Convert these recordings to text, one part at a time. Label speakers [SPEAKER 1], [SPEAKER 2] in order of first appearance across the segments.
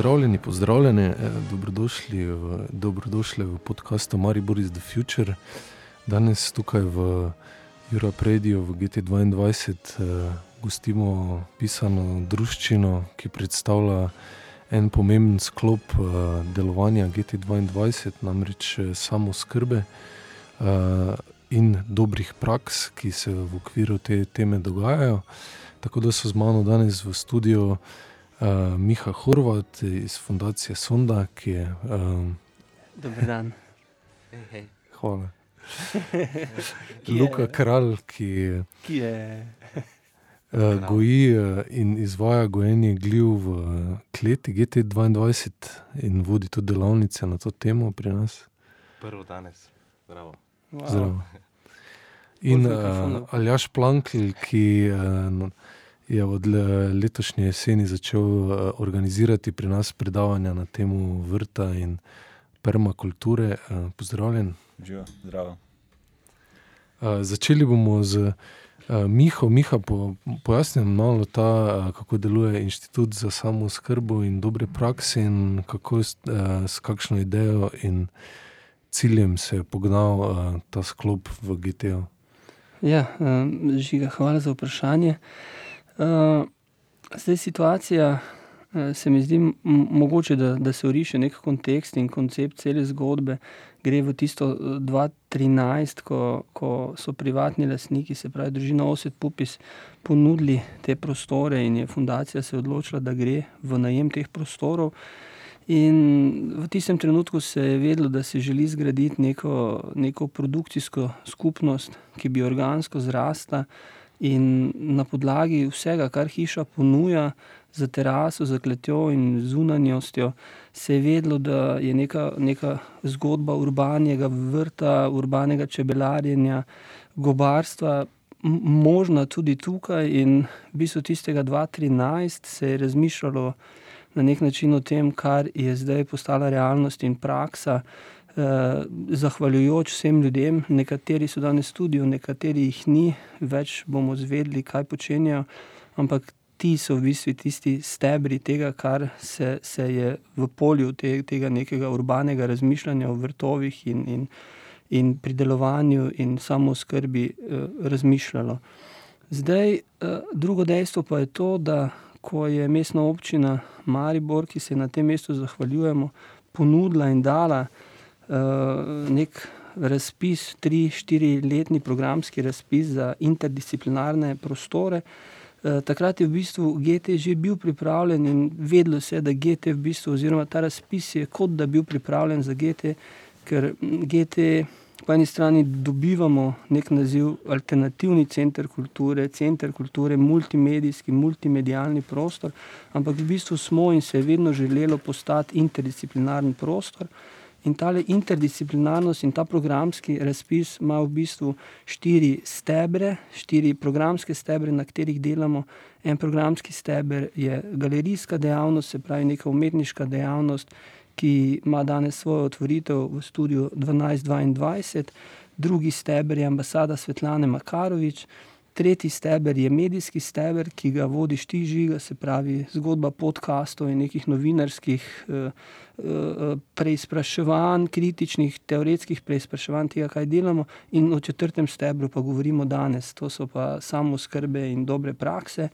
[SPEAKER 1] pozdravljeni, pozdravljeni, eh, dobrodošli v, dobrodošli v podkastu Maribor is the Future. Danes tukaj v Europe Radio v GT2 eh, gostimo pisano družščino, ki predstavlja en pomemben sklop eh, delovanja GT2, namreč eh, samo skrbe eh, in dobrih praks, ki se v okviru te teme dogajajo. Tako da so z mano danes v studiu uh, Miha Horvat iz Fundacije Sonda, ki je. Um,
[SPEAKER 2] Dober dan.
[SPEAKER 3] Hej, hej.
[SPEAKER 1] Hvala. Luka Kralj, ki,
[SPEAKER 2] ki je.
[SPEAKER 1] Uh, goji in izvaja gojenje gljiv v kleti GT2 in vodi tudi delavnice na to temo pri nas.
[SPEAKER 3] Prvo danes, zdravo.
[SPEAKER 2] Wow.
[SPEAKER 1] Zdravo. In uh, Aljaš Plankl, ki uh, je od letošnje jeseni začel uh, organizirati pri nas predavanja na temo vrta in permakulture. Uh, pozdravljen.
[SPEAKER 4] Živo, zdravo.
[SPEAKER 1] Začeli bomo z Miho. Miha, po, pojasnim malo, ta, kako deluje Inštitut za samo skrbo in dobre prakse, in kako je uh, s kakšno idejo in ciljem se je pognal ta sklop v GTO.
[SPEAKER 2] Ja, žiga, hvala za vprašanje. Uh, zdaj, situacija uh, se mi zdi mogoče, da, da se uriše nek kontekst in koncept cele zgodbe. Gre v tisto 2013, ko, ko so privatni lastniki, se pravi družina Oset Pupis, ponudili te prostore in je fundacija se odločila, da gre v najem teh prostorov. In v tistem trenutku se je vedelo, da se želi zgraditi neko, neko produkcijsko skupnost, ki bi organsko zrasla. In na podlagi vsega, kar hiša ponuja, za teraso, za kletjo in zunanjostjo, se je vedelo, da je neka, neka zgodba urbanega vrta, urbanega čebelarjenja, gobarstva možna tudi tukaj. In v bistvu tistega 2013 se je razmišljalo na nek način o tem, kar je zdaj postala realnost in praksa. Eh, zahvaljujoč vsem ljudem, nekateri so danes tudi, nekateri jih ni, več bomo zvedeli, kaj počenjajo, ampak ti so v bistvu tisti stebri tega, kar se, se je v polju te, tega nekega urbanega razmišljanja o vrtovih in, in, in pridelovanju in samo skrbi eh, razmišljalo. Zdaj, eh, drugo dejstvo pa je to, da ko je mestna občina Maribor, ki se na tem mestu zahvaljujemo, ponudila in dala uh, nek razpis, tri, štiri letni programski razpis za interdisciplinarne prostore. Uh, takrat je v bistvu GT že bil pripravljen in vedelo se je, da GT v bistvu, oziroma ta razpis je kot da bil pripravljen za GT, ker GT po eni strani dobivamo nek naziv alternativni center kulture, center kulture, multimedijski, multimedijalni prostor, ampak v bistvu smo in se je vedno želelo postati interdisciplinarni prostor. In ta interdisciplinarnost in ta programski razpis ima v bistvu štiri stebre, štiri programske stebre, na katerih delamo. En programski steber je galerijska dejavnost, se pravi neka umetniška dejavnost, ki ima danes svojo otvoritev v studiu 1222, drugi steber je ambasada Svetlane Makarovič, tretji steber je medijski steber, ki ga vodiš ti žiga, se pravi zgodba podkastov in nekih novinarskih eh, eh, preizpraševanj, kritičnih, teoretskih preizpraševanj tega, kaj delamo, in o četrtem stebru pa govorimo danes, to so pa samo skrbe in dobre prakse.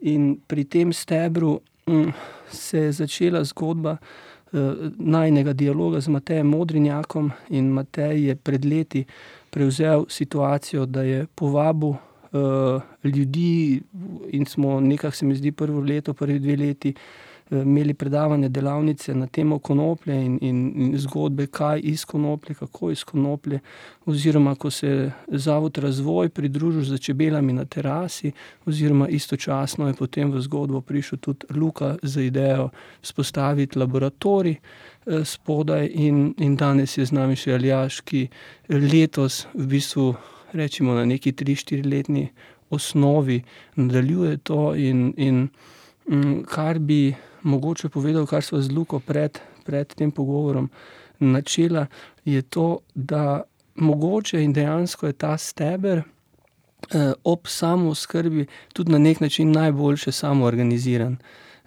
[SPEAKER 2] In pri tem stebru hm, se je začela zgodba. Eh, najnega dialoga z Matejem Modrinjakom in Matej je pred leti prevzel situacijo, da je povabil uh, ljudi in smo nekaj, se mi zdi, prvo leto, prvi dve leti uh, imeli predavanje, delavnice na temo konoplje in, in, in zgodbe, kaj iz konoplje, kako iz konoplje. Oziroma, ko se je Zavod Razvoj pridružil z čebelami na terasi, oziroma istočasno je potem v zgodbo prišel tudi Luka z idejo spostaviti laboratorij. Spodaj, in, in danes je z nami še Aljaš, ki letos v bistvu rečemo na neki 3-4-letni osnovi, nadaljuje to. In, in mm, kar bi mogoče povedal, kar smo z Luko pred, pred tem pogovorom načela, je to, da mogoče in dejansko je ta steber. Eh, ob samo skrbi tudi na nek način najboljše samo organiziran.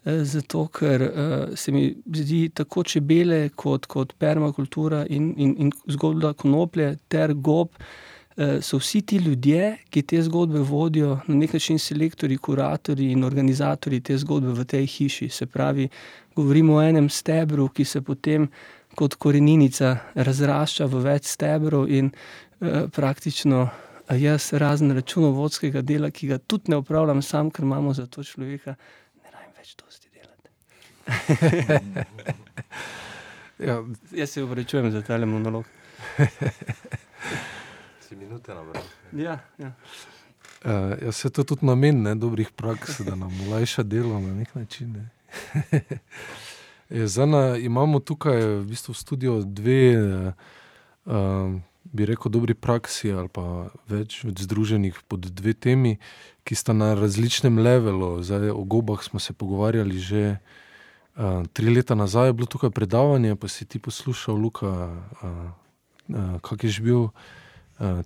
[SPEAKER 2] eh, zato ker eh, se mi zdi tako čebele kot, kot permakultura in, in, in zgodba konoplje ter gob. eh, So vsi ti ljudje, ki te zgodbe vodijo, na nek način selektori, kuratori in organizatori te zgodbe v tej hiši. Se pravi, govorimo o enem stebru, ki se potem kot korenica razrašča v več stebrov, in eh, praktično a jaz, razen računovodskega dela, ki ga tudi ne upravljam sam, ker imamo za to človeka, ne rabim več dosti delati.
[SPEAKER 1] Ja,
[SPEAKER 2] Jaz se upravičujem za ta monolog.
[SPEAKER 3] Si minute nabral.
[SPEAKER 2] Ja, ja.
[SPEAKER 1] Uh, ja, se to tudi namen ne, dobrih praks, da nam olajša delo na nek način. Ne. Je, zdaj, na, imamo tukaj v, bistvu v studiu dve, uh, bi rekel, dobri praksi ali pa več združenih pod dve temi, ki sta na različnem levelu. Zdaj, o gobah smo se pogovarjali že uh, tri leta nazaj, je bilo tukaj predavanje, pa si ti poslušal, Luka, uh, uh, kak je že bil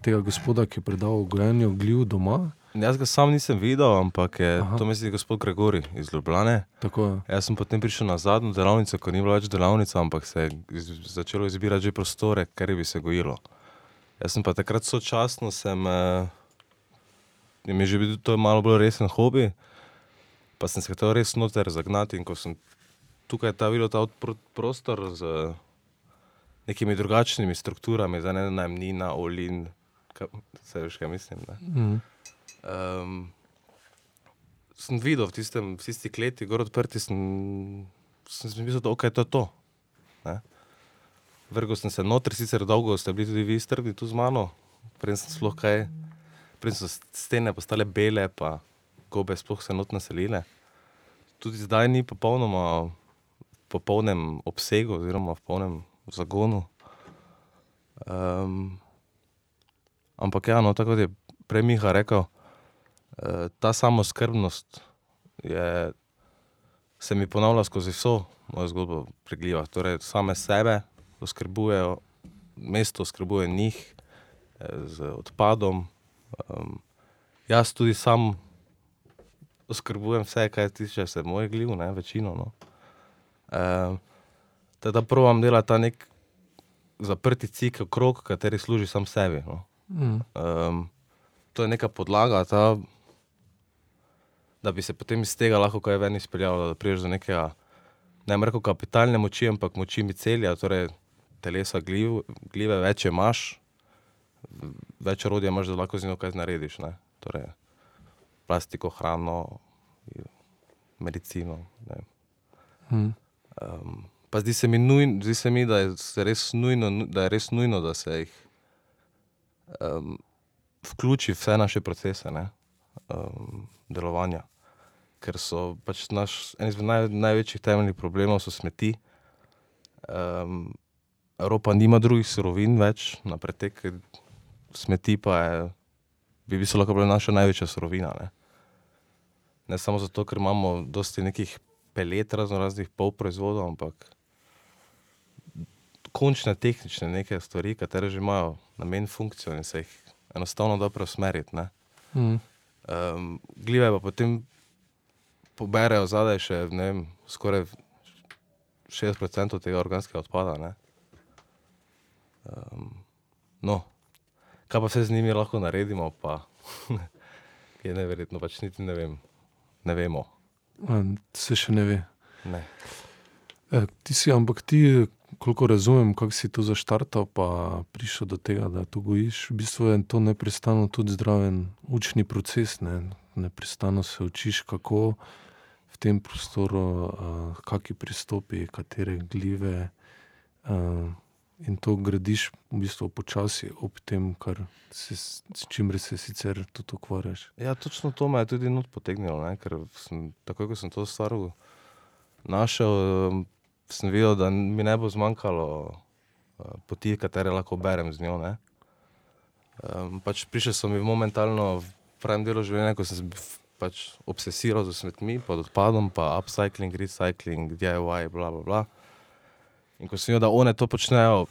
[SPEAKER 1] tega gospoda, ki je predal gojenju gljiv doma.
[SPEAKER 3] Jaz ga sam nisem videl, ampak je
[SPEAKER 1] Aha.
[SPEAKER 3] To misli gospod Gregori iz Ljubljane.
[SPEAKER 1] Tako.
[SPEAKER 3] Jaz sem potem prišel na zadnjo delavnico, ko ni bila več delavnica, ampak se je začelo izbirati že prostore, ker bi se gojilo. Jaz sem pa takrat sočasno, sem, eh, mi je že bil to malo bolj resen hobi, pa sem se hotel res noter zagnati in ko sem tukaj ta videl ta prostor z nekimi drugačnimi strukturami, za ne najemnina, olin, ka, se veš, kaj mislim.
[SPEAKER 1] Mm.
[SPEAKER 3] Um, sem videl v, tistem, v tisti kleti, gor odprti, sem, sem mislil, da okay, to je to. ne. Vrgel sem se noter, sicer dolgo ste bili tudi vi strpni tu z mano, prej sem sploh kaj, prej so stene postale bele, pa gobe sploh se not naselile. Tudi zdaj ni popolnoma popolnem obsegu, oziroma v polnem zagonu. Um, ampak ja, no, tako kot je prej Miha rekel, eh, ta samoskrbnost je, se mi ponavlja skozi vso mojo zgodbo pregljiva. Torej, same sebe oskrbujejo, mesto oskrbuje njih eh, z odpadom. Um, jaz tudi sam oskrbujem vse, kar tiče se mojih gljiv, ne, večino. No. Um, teda provam delati ta nek zaprti cikel, krok, kateri služi sam sebi. No.
[SPEAKER 1] Mm.
[SPEAKER 3] Um, to je neka podlaga, ta, da bi se potem iz tega lahko kaj ven izpeljalo, da priješ do nekega, ne rekel kapitalne moči, ampak moči micelija, torej telesa gljiv, gljive več imaš, več orodja imaš, da lahko z njo kaj narediš. Ne? Torej, plastiko, hrano, medicino. Ne?
[SPEAKER 1] Mm.
[SPEAKER 3] Um, pa zdi se mi, nujn, zdi se mi da, je res nujno, nu- da je res nujno, da se jih um, vključi v vse naše procese ne, um, delovanja. Ker so pač naš, en izmed naj, največjih temeljnih problemov so smeti. Um, Evropa nima drugih surovin več na pretek, smeti pa je, bi bi se lahko bila naša največja surovina. Ne. ne samo zato, ker imamo dosti nekih pelet, razno raznih polproizvodov, ampak končne tehnične neke stvari, katere že imajo namen, funkcijo in se jih enostavno da preusmeriti.
[SPEAKER 1] Mm.
[SPEAKER 3] Um, gljive pa potem poberejo zadaj še vem, skoraj 60% tega organskega odpada. Ne. Um, no, kaj pa vse z njimi lahko naredimo, pa je neverjetno, pač niti ne vem. Ne vemo.
[SPEAKER 1] Se še ne ve.
[SPEAKER 3] Ne.
[SPEAKER 1] E, ti si, ampak ti, koliko razumem, kako si to zaštartal, pa prišel do tega, da to gojiš. V bistvu je to neprestano tudi zdraven učni proces. Ne? Neprestano se učiš, kako v tem prostoru, uh, kakšni pristopi, katere gljive. Uh, in to gradiš v bistvu počasi ob tem, se, s čimer se sicer tudi ukvarjaš.
[SPEAKER 3] Ja, točno to me je tudi not potegnilo, ne? ker sem, takoj, ko sem to stvar našel, sem videl, da mi ne bo zmanjkalo eh, poti, katere lahko berem z njo. ne. Um, pač prišel sem mi momentalno v pravem delu življenja, ko sem pač obsesiral z smetmi, pod odpadom, pa upcycling, recycling, DIY, bla, bla, bla. In ko sem videl, da one to počnejo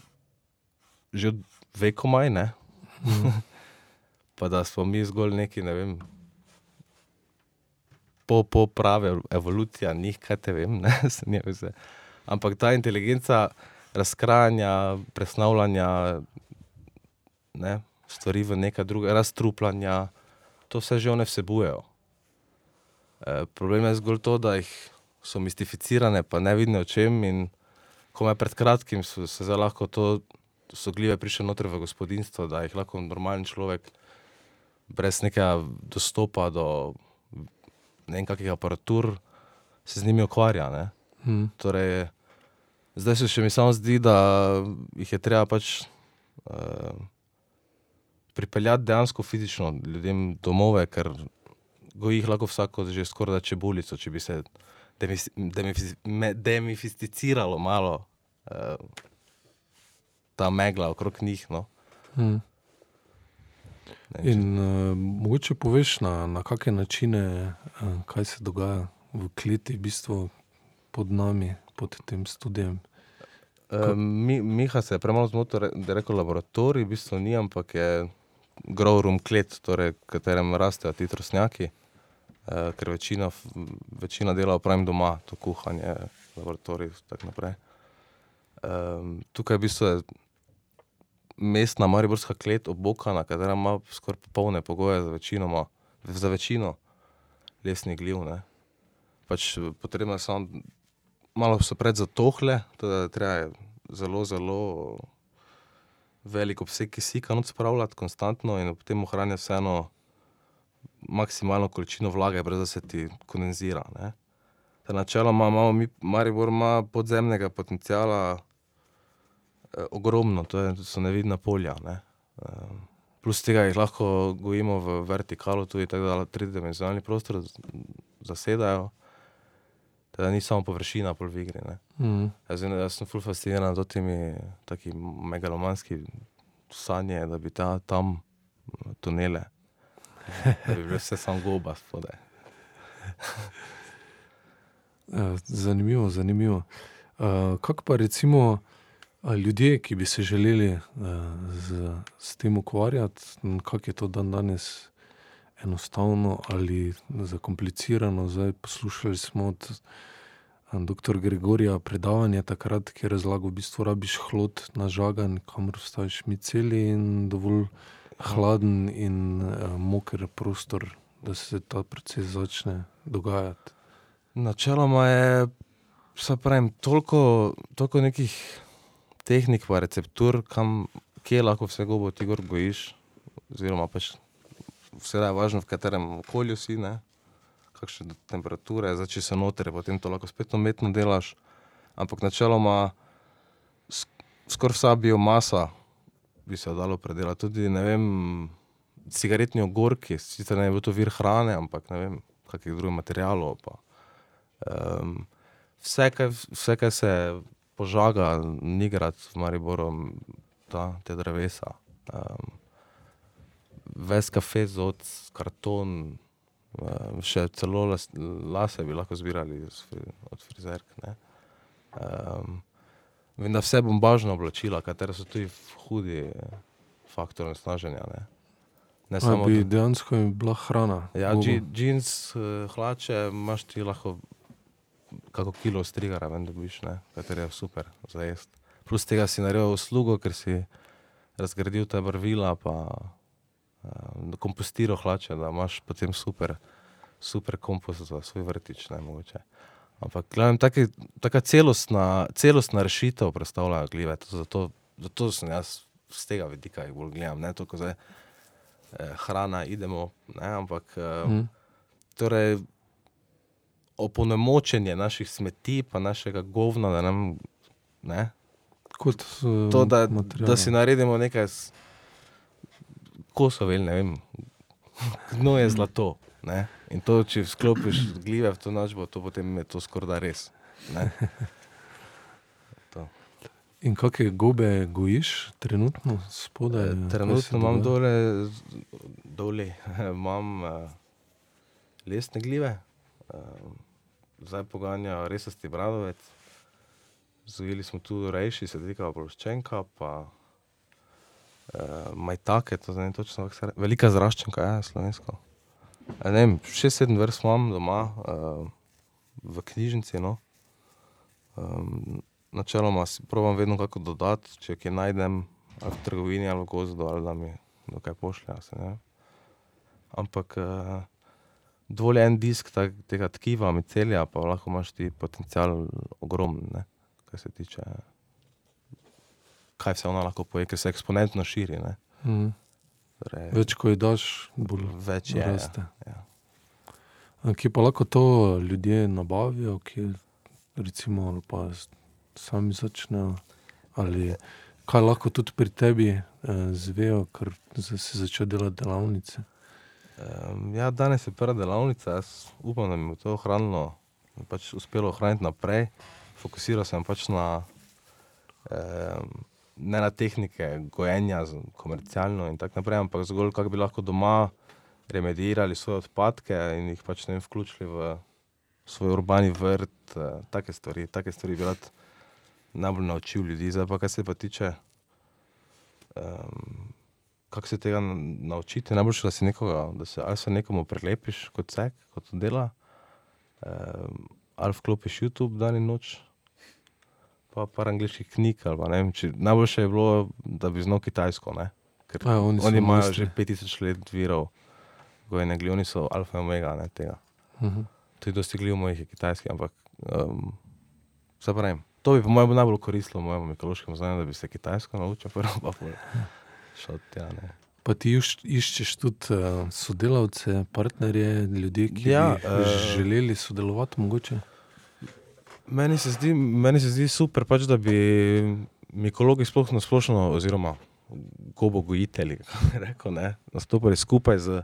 [SPEAKER 3] že od vekomaj, ne, pa da smo mi zgolj neki, ne vem, po, po prave evolucija, njih kaj te vem, ne, se ne vse. Ampak ta inteligenca razkrajanja, presnavljanja ne, stvari v nekaj drugega, razstrupljanja, to vse že one vsebujejo. E, problem je zgolj to, da jih so mistificirane, pa ne vidne o čem. In ko me pred kratkim so, se zdaj lahko to so gljive prišle noter v gospodinstvo, da jih lahko normalen človek brez nekega dostopa do ne vem kakih aparatur se z njimi ukvarja. Ne.
[SPEAKER 1] Mm.
[SPEAKER 3] Torej, zdaj se še mi samo zdi, da jih je treba pač uh, pripeljati dejansko fizično ljudem domove, ker goji jih lahko vsako že skoraj da čebulico, če bi se demistificiralo malo uh, ta megla okrog njih. No.
[SPEAKER 1] Mm.
[SPEAKER 3] Če-
[SPEAKER 1] In uh, mogoče poveš, na, na kakšne načine, uh, kaj se dogaja v kleti, v bistvu pod nami, pod tem studijem.
[SPEAKER 3] Uh, mi, Miha se je premalo zmotil, da je rekel laboratorij, v bistvu ni, ampak je growroom klet, torej, v katerem rastejo ti trosnjaki, uh, ker večina, večina dela opravim doma, to kuhanje, laboratorij in tako naprej. Um, tukaj v bistvu je mestna mariborska klet obokana, katera ima skoraj popolne pogoje za, večinoma, za večino lesnih gliv. Ne. Pač eh, potrebno je samo malo so pred zatohle, teda treba je zelo, zelo velik obseg kisika not spravljati konstantno in potem ohranjati vseeno maksimalno količino vlage, brez da se ti kondenzira. Ne. Ta načeloma imamo mi, Maribor ima podzemnega potencijala eh, ogromno, to, je, to so nevidna polja. Ne. Eh, plus tega jih lahko gojimo v vertikalu, tudi tako da tridimenzionalni prostor zasedajo. Teda ni samo površina pol v igri.
[SPEAKER 1] Mm.
[SPEAKER 3] Jaz, jaz sem ful fasciniran z temi taki megalomanski sanje, da bi ta, tam eh, tunele, da bi bile vse samo goba spodaj.
[SPEAKER 1] Uh, zanimivo, zanimivo. Uh, kako pa recimo uh, ljudje, ki bi se želeli uh, z, s tem ukvarjati, kako je to dan danes enostavno ali zakomplicirano. Zdaj poslušali smo od uh, dr. Gregorija predavanje takrat, ki je razlagal, v bistvu rabiš hlod na žagan, kamor vstaviš miceli in dovolj hladen in uh, moker prostor, da se ta proces začne dogajati.
[SPEAKER 3] Načeloma je, se pravim, toliko, toliko nekih tehnik, pa receptur, kam, kje lahko vse gobo ti gor gojiš, oziroma pač vse je važno, v katerem okolju si, ne, kakšne temperature, zdaj če se noter, potem to lahko spet umetno delaš, ampak načeloma sk- skoraj vsa biomasa bi se dalo predelati, tudi vem, cigaretni ogorki, sicer ne bo to vir hrane, ampak ne vem, kakih drugih materialov pa. Um, vse, kaj, vse, kaj se požaga, Nigrad v Mariboru, ta, te drevesa. Um, ves kafe, zod, karton, um, še celo las, lase bi lahko zbirali fri- od frizerk. ne. Um, vem, da vse bombažna oblačila, katera so tudi hudi faktor nasnaženja. Ne, ne
[SPEAKER 1] A
[SPEAKER 3] samo
[SPEAKER 1] bi dejansko jim bila hrana.
[SPEAKER 3] Ja, džins, eh, hlače, imaš ti lahko kako kilo strigara, vem, dobiš, ne, kater je super za jesti. Plus tega si naredil uslugo, ker si razgradil ta barvila, pa uh, kompostiral hlače, da imaš potem super, super kompost za svoj vrtič, ne mogoče. Ampak, gledam, taki, taka celostna, celostna rešitev predstavlja gljive, to zato, zato sem jaz z tega vidika jih bolj gledam, ne toliko zdaj eh, hrana, idemo, ne, ampak eh,
[SPEAKER 1] Mhm.
[SPEAKER 3] torej, opolnomočenje naših smeti, pa našega govna, da nam, ne,
[SPEAKER 1] Kot uh,
[SPEAKER 3] to, da,
[SPEAKER 1] material.
[SPEAKER 3] da si naredimo nekaj, s- kosovel, ne vem, gno je zlato. Ne? In to, če sklopiš gljive v to načbo, to potem je to skoraj da res.
[SPEAKER 1] In kakšne gobe gojiš trenutno spodaj? Se
[SPEAKER 3] Trenutno imam dole, dole imam uh, lesne gljive, uh, zdaj poganja resasti bradovec. Zajeli smo tu rejši, sedika ploščenka, pa uh, majtake, to ne točno kako se reče. Velika zraščenka, ja, slovensko. Ne šest, sedem vrst imam doma, uh, v knjižnici. No. Um, načeloma si probujem vedno kako dodati, če kaj najdem, ali v trgovini, ali v gozdu, ali da mi kaj pošlje. a Se. Ampak uh, dovolj je en disk tak, tega tkiva, micelija, pa lahko imaš ti potencial ogromen, kar se tiče, kaj vse ona lahko poje, ker se eksponentno širi. Ne.
[SPEAKER 1] Mhm.
[SPEAKER 3] Torej,
[SPEAKER 1] Več, ko ji daš, bolj
[SPEAKER 3] več je. Ja,
[SPEAKER 1] raste.
[SPEAKER 3] ja.
[SPEAKER 1] A Kje pa lahko to ljudje nabavijo, kje recimo pa sami začnejo? Ali kaj lahko tudi pri tebi eh, zvejo, ker si začel delati delavnice?
[SPEAKER 3] Um, ja, danes je prva delavnica, jaz upam, da mi bo to ohranilo, pač uspelo ohraniti naprej. Fokusiral sem pač na, um, ne na tehnike gojenja, komercialno in tako naprej, ampak zgolj kako bi lahko doma remedirali svoje odpadke in jih pač ne vem, vključili v svoj urbani vrt, uh, take stvari, take stvari bi rad najbolj naučil ljudi. Zdaj pa, kar se pa tiče um, kako se tega naučiti. Najboljše, da si nekoga, da se ali se nekomu prelepiš kot cek, kot dela, um, ali vklopiš YouTube dan in noč, pa par angliških knjig. Vem, če, najboljše je bilo, da bi znal kitajsko, ne? ker
[SPEAKER 1] A, oni
[SPEAKER 3] oni imajo
[SPEAKER 1] mojstri.
[SPEAKER 3] že 5000 let virov, gojenja gljiv, oni so alfa in omega ne, tega.
[SPEAKER 1] Mhm.
[SPEAKER 3] Tudi dosti gljiv mojih je kitajski, ampak um, se pravim. To bi po mojem najbolj koristilo mojemu ekološkemu znanju, da bi se kitajsko naučil, prvo pa šel tja. Ne.
[SPEAKER 1] Pa ti iš- iščeš tudi uh, sodelavce, partnerje, ljudi, ki
[SPEAKER 3] Ja,
[SPEAKER 1] bi uh, želeli sodelovati, mogoče.
[SPEAKER 3] Meni se zdi, meni se zdi super, pač, da bi mikologi sploh na splošno, oziroma gobogojitelji, kako bi rekel, ne, nastopili skupaj, z,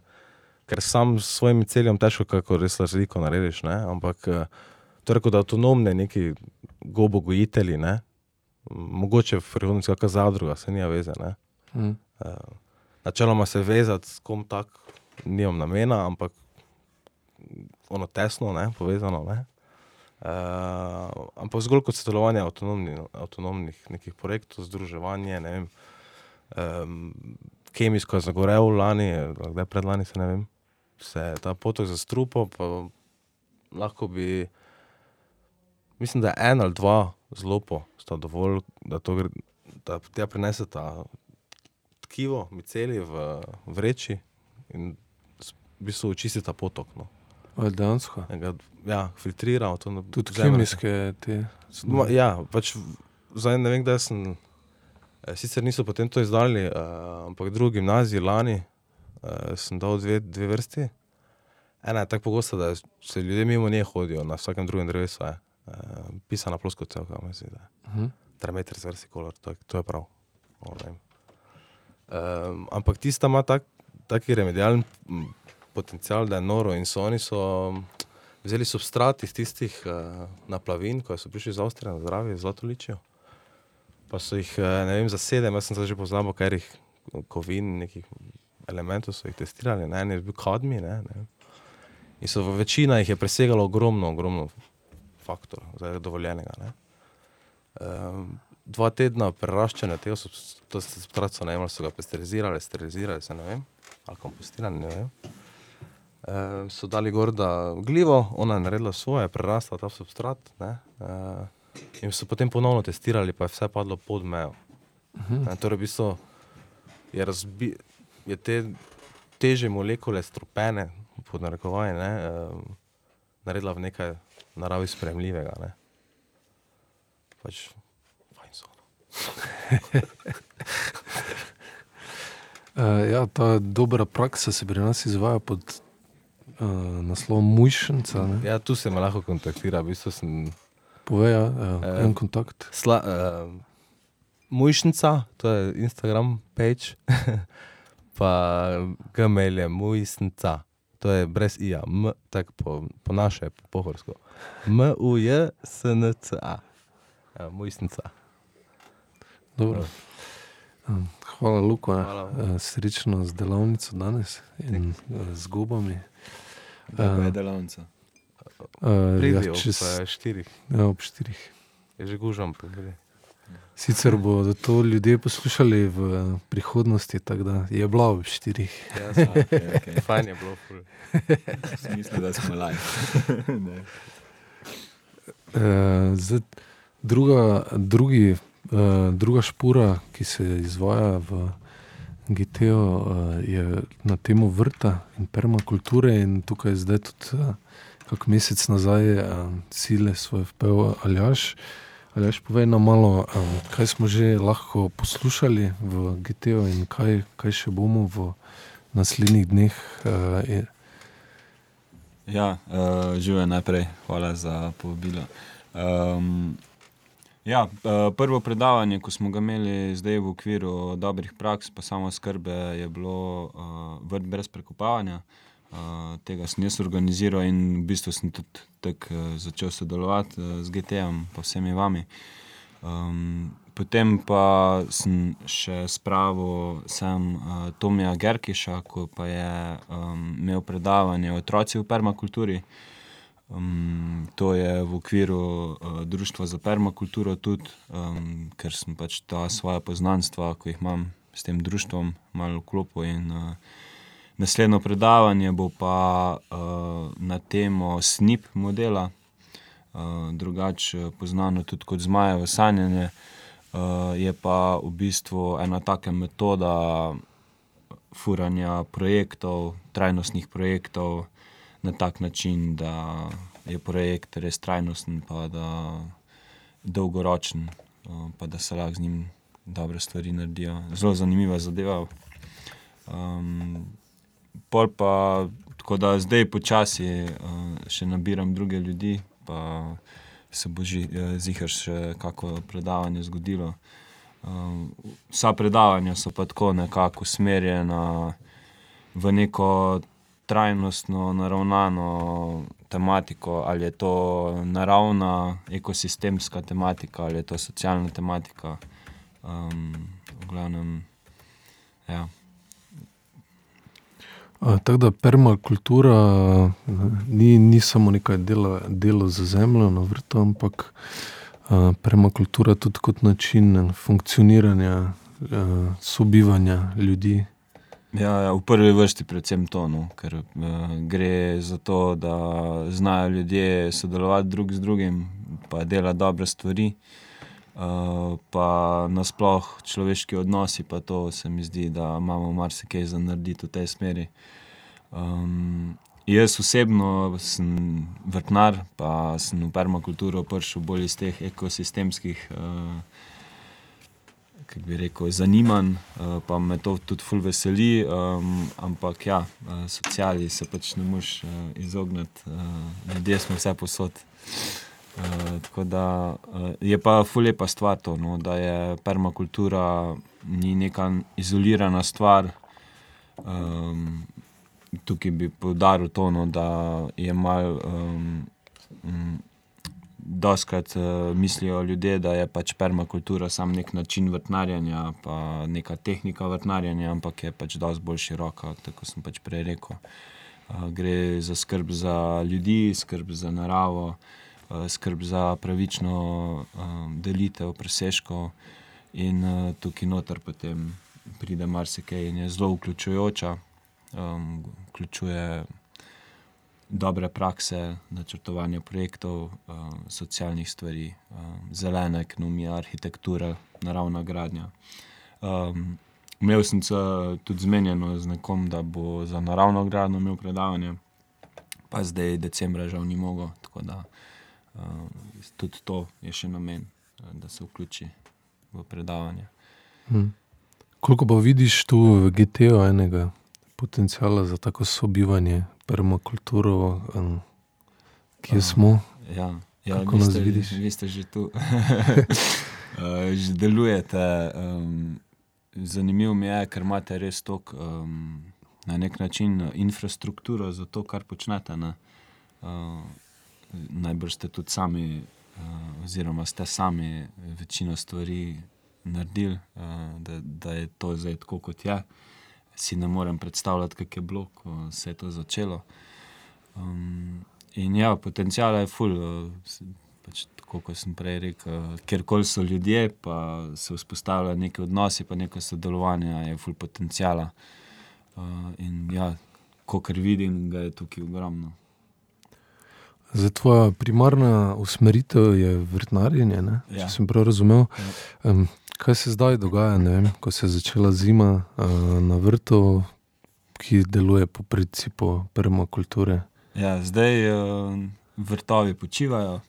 [SPEAKER 3] ker sam s svojim celjem težko kako res razliko narediš, ne, ampak eh, to je rekel, da avtonomne neki gobogojitelji, ne, mogoče v prihodnosti kakšna zadruga, se nija veze, ne.
[SPEAKER 1] Mhm.
[SPEAKER 3] Uh, načeloma se vezati s kom tak, nimam namena, ampak ono tesno, ne, povezano. Ne. Uh, ampak zgolj kot sodelovanje avtonomni, avtonomnih nekih projektov, združevanje, ne vem, um, kemijsko je zagorel lani, kdaj predlani, se ne vem, se je ta potok zastrupil, pa lahko bi, mislim, da en ali dva zlopo sta dovolj, da to gre, da tja prineseta tkivo, miceli v vreči in v bistvu očistita potok. No.
[SPEAKER 1] Ali dejansko.
[SPEAKER 3] In ga, ja, to na
[SPEAKER 1] Tudi kemijske te.
[SPEAKER 3] Ma, ja, pač zdaj ne vem, kdaj sem. eh, Sicer niso potem to izdali, uh, ampak drugi gimnaziji lani uh, sem dal dve, dve vrsti. Ena je tako pogosta, da se ljudje mimo nje hodijo, na vsakem drugem drevesu je uh, pisana ploskotcelka, mislim, da je
[SPEAKER 1] Mhm.
[SPEAKER 3] termometer zvrsti kolor, to, to je prav. Um, ampak tista ima tak, taki remedialen potencial, da je noro in so oni so vzeli substrat iz tistih uh, naplavin, ko so prišli iz Avstrije na zdravje, zlato ličijo. Pa so jih, eh, ne vem, za sedem, jaz sem se že poznal, ker jih kovin, nekih elementov so jih testirali, ne, en je bil kadmi, ne, ne. In so v večina jih je presegalo ogromno, ogromno faktor, zdaj dovoljenega, ne. Um, dva tedna preraščanja tega subs- to so ne vem, ali so ga pasteurizirali, sterilizirali, se ne vem, ali kompostirali, ne vem. Uh, so dali gor, da glivo, ona je naredila svoje, prerasla ta substrat, ne, uh, in so potem ponovno testirali, pa je vse padlo pod mejo. Ne, torej, v bistvu je, razbi, je te teže molekule, strupene, pod narekovaji, ne, um, naredila v nekaj naravi spremljivega. Ne. Pač, fajn so.
[SPEAKER 1] Uh, ja, ta dobra praksa se pri nas izvaja pod uh, naslovom Mujšenca. ne.
[SPEAKER 3] Ja, tu se me lahko kontaktira, v bistvu sem
[SPEAKER 1] Povej, ja, uh,
[SPEAKER 3] Eh,
[SPEAKER 1] en kontakt.
[SPEAKER 3] Sla, uh, Mujšnica, to je Instagram page, pa Gmail je Mujšnica, to je brez ija, m, tako po, po naše, po pohorsko. M, U, J, S, N, C, A. Ja, Mujšnica.
[SPEAKER 1] Dobro. Um, Hvala, Luka. Srečno z delavnico danes in z gobami.
[SPEAKER 4] Kako je
[SPEAKER 1] Eh,
[SPEAKER 4] delavnica?
[SPEAKER 1] Uh,
[SPEAKER 3] Pridi
[SPEAKER 1] ja,
[SPEAKER 3] ob
[SPEAKER 1] čez,
[SPEAKER 3] eh, štirih,
[SPEAKER 1] ja, ob štirih.
[SPEAKER 3] je že gužam. pribili.
[SPEAKER 1] Sicer bodo to ljudje poslušali v prihodnosti, tako da je bilo v štirih.
[SPEAKER 3] Ja,
[SPEAKER 4] Okay, okay.
[SPEAKER 3] Fajn je bilo.
[SPEAKER 4] Mislim, da smo live. Ne.
[SPEAKER 1] Uh, druga, drugi, uh, druga špura, ki se izvaja v GTO, uh, je na temo vrta in permakulture. In tukaj je zdaj tudi uh, kak mesec nazaj uh, cilje svoje vpel Aljaš. Aljaš, povej nam malo, um, kaj smo že lahko poslušali v GTO in kaj, kaj še bomo v naslednjih dneh. Uh, je,
[SPEAKER 4] Ja, uh, živijo najprej, hvala za povabilo. Um, ja, uh, prvo predavanje, ko smo ga imeli zdaj v okviru dobrih praks, pa samo skrbe, je bilo uh, vrt brez prekopavanja. Uh, tega sem jaz organiziral in v bistvu sem tudi tako uh, začel sodelovati uh, z GTM, pa vsemi vami. Um, potem pa sem še spravil sem uh, Tomija Gerkiša, ko pa je um, imel predavanje o otroci v permakulturi. Um, to je v okviru uh, Društva za permakulturo, tudi, um, ker sem pač ta svoje poznanstva, ki jih imam s tem društvom, malo vklopil. In, uh, naslednje predavanje bo pa uh, na temo SNIP modela, uh, drugače poznano tudi kot Zmajevo sanjanje. Uh, je pa v bistvu ena taka metoda furanja projektov, trajnostnih projektov na tak način, da je projekt res trajnosten, pa da dolgoročen, uh, pa da se lahko z njim dobre stvari naredijo. Zelo zanimiva zadeva. Um, pol pa, tako da zdaj počasi uh, še nabiram druge ljudi, pa se bo že zihar še kako predavanje zgodilo. Um, vsa predavanja so pa tako nekako usmerjena v neko trajnostno, naravnano tematiko, ali je to naravna, ekosistemska tematika, ali je to socialna tematika. Um, v glavnem, ja.
[SPEAKER 1] A, Tako da permakultura ni, ni samo nekaj dela, delo za zemljo na vrtu, ampak a, permakultura tudi kot način funkcioniranja, a, sobivanja ljudi.
[SPEAKER 4] Ja, ja, v prvi vrsti predvsem to, no, ker uh, gre za to, da znajo ljudje sodelovati drug z drugim, pa delati dobre stvari. Uh, pa nasploh človeški odnosi, pa to se mi zdi, da imamo marsikaj za narediti v tej smeri. Um, jaz osebno sem vrtnar, pa sem v permakulturo prišel bolj iz teh ekosistemskih. Uh, Kako bi rekel, zanimanj, uh, pa me to tudi ful veseli, um, ampak ja, uh, sociali se pač ne moreš uh, izogniti, ljudje smo vse posod. Uh, tako da je pa ful lepa stvar to, no, da je permakultura ni neka izolirana stvar. Um, tukaj bi poudaril to, no, da je malo. Um, um, Doskrat uh, mislijo ljudje, da je pač permakultura samo nek način vrtnarjenja, pa neka tehnika vrtnarjenja, ampak je pač dosti bolj široka, tako sem pač prej rekel. Uh, gre za skrb za ljudi, skrb za naravo, uh, skrb za pravično uh, delitev presežkov, in uh, tukaj noter potem pride marsikaj in je zelo vključujoča, um, vključuje dobre prakse, načrtovanje projektov, uh, socialnih stvari, uh, zelena ekonomija, arhitektura, naravna gradnja. Imel sem se tudi zmenjeno z nekom, da bo za naravno gradnjo imel predavanje, pa zdaj decembra žal ni mogel. Tako da uh, tudi to je še namen, da se vključi v predavanje.
[SPEAKER 1] Hm. Koliko pa vidiš tu v GT-u enega potencijala za tako sobivanje, permakulturo, um, kje smo?
[SPEAKER 4] Ja, ja
[SPEAKER 1] Kako
[SPEAKER 4] vi
[SPEAKER 1] nas
[SPEAKER 4] ste,
[SPEAKER 1] vidiš?
[SPEAKER 4] Vi ste že tu. uh, že delujete. Um, zanimivo mi je, ker imate res tok, um, na nek način uh, infrastrukturo za to, kar počnete. ne. Uh, najbrž ste tudi sami, uh, oziroma ste sami večino stvari naredili, uh, da, da je to zdaj tako, kot je. Si ne morem predstavljati, kako je bilo, ko se je to začelo. Um, in ja, potencijal je ful, s- pač, tako kot sem prej rekel, kjerkoli so ljudje, pa se vzpostavljajo neki odnosi, pa neko sodelovanje, je full potencijala. Uh, in ja, kot vidim, ga je tukaj ogromno.
[SPEAKER 1] Za tvoja primarna usmeritev je vrtnarjenje, ja. če sem prav razumel. Ja. Um, kaj se zdaj dogaja, vem, ko se je začela zima uh, na vrtu, ki deluje po principu permakulture?
[SPEAKER 4] Ja, zdaj uh, vrtovi počivajo,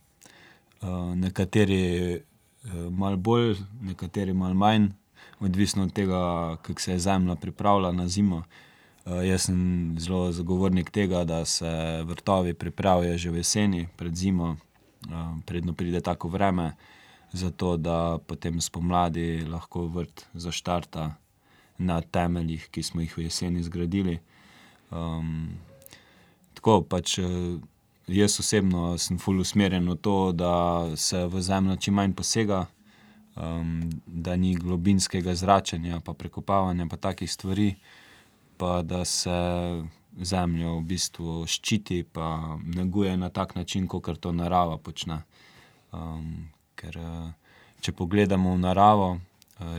[SPEAKER 4] uh, nekateri uh, malo bolj, nekateri malo manj, odvisno od tega, kako se je zemlja pripravila na zimo. Uh, jaz sem zelo zagovornik tega, da se vrtovi pripravijo že v jeseni, pred zimo, uh, predno pride tako vreme, zato da potem spomladi lahko vrt zaštarta na temeljih, ki smo jih v jeseni zgradili. Um, tako pač. Uh, jaz osebno sem fully usmerjen v to, da se v zemljo čim manj posega, um, da ni globinskega zračenja, pa prekopavanja, pa takih stvari, pa da se zemljo v bistvu ščiti in neguje na tak način, kot to narava počne. Um, ker če pogledamo v naravo,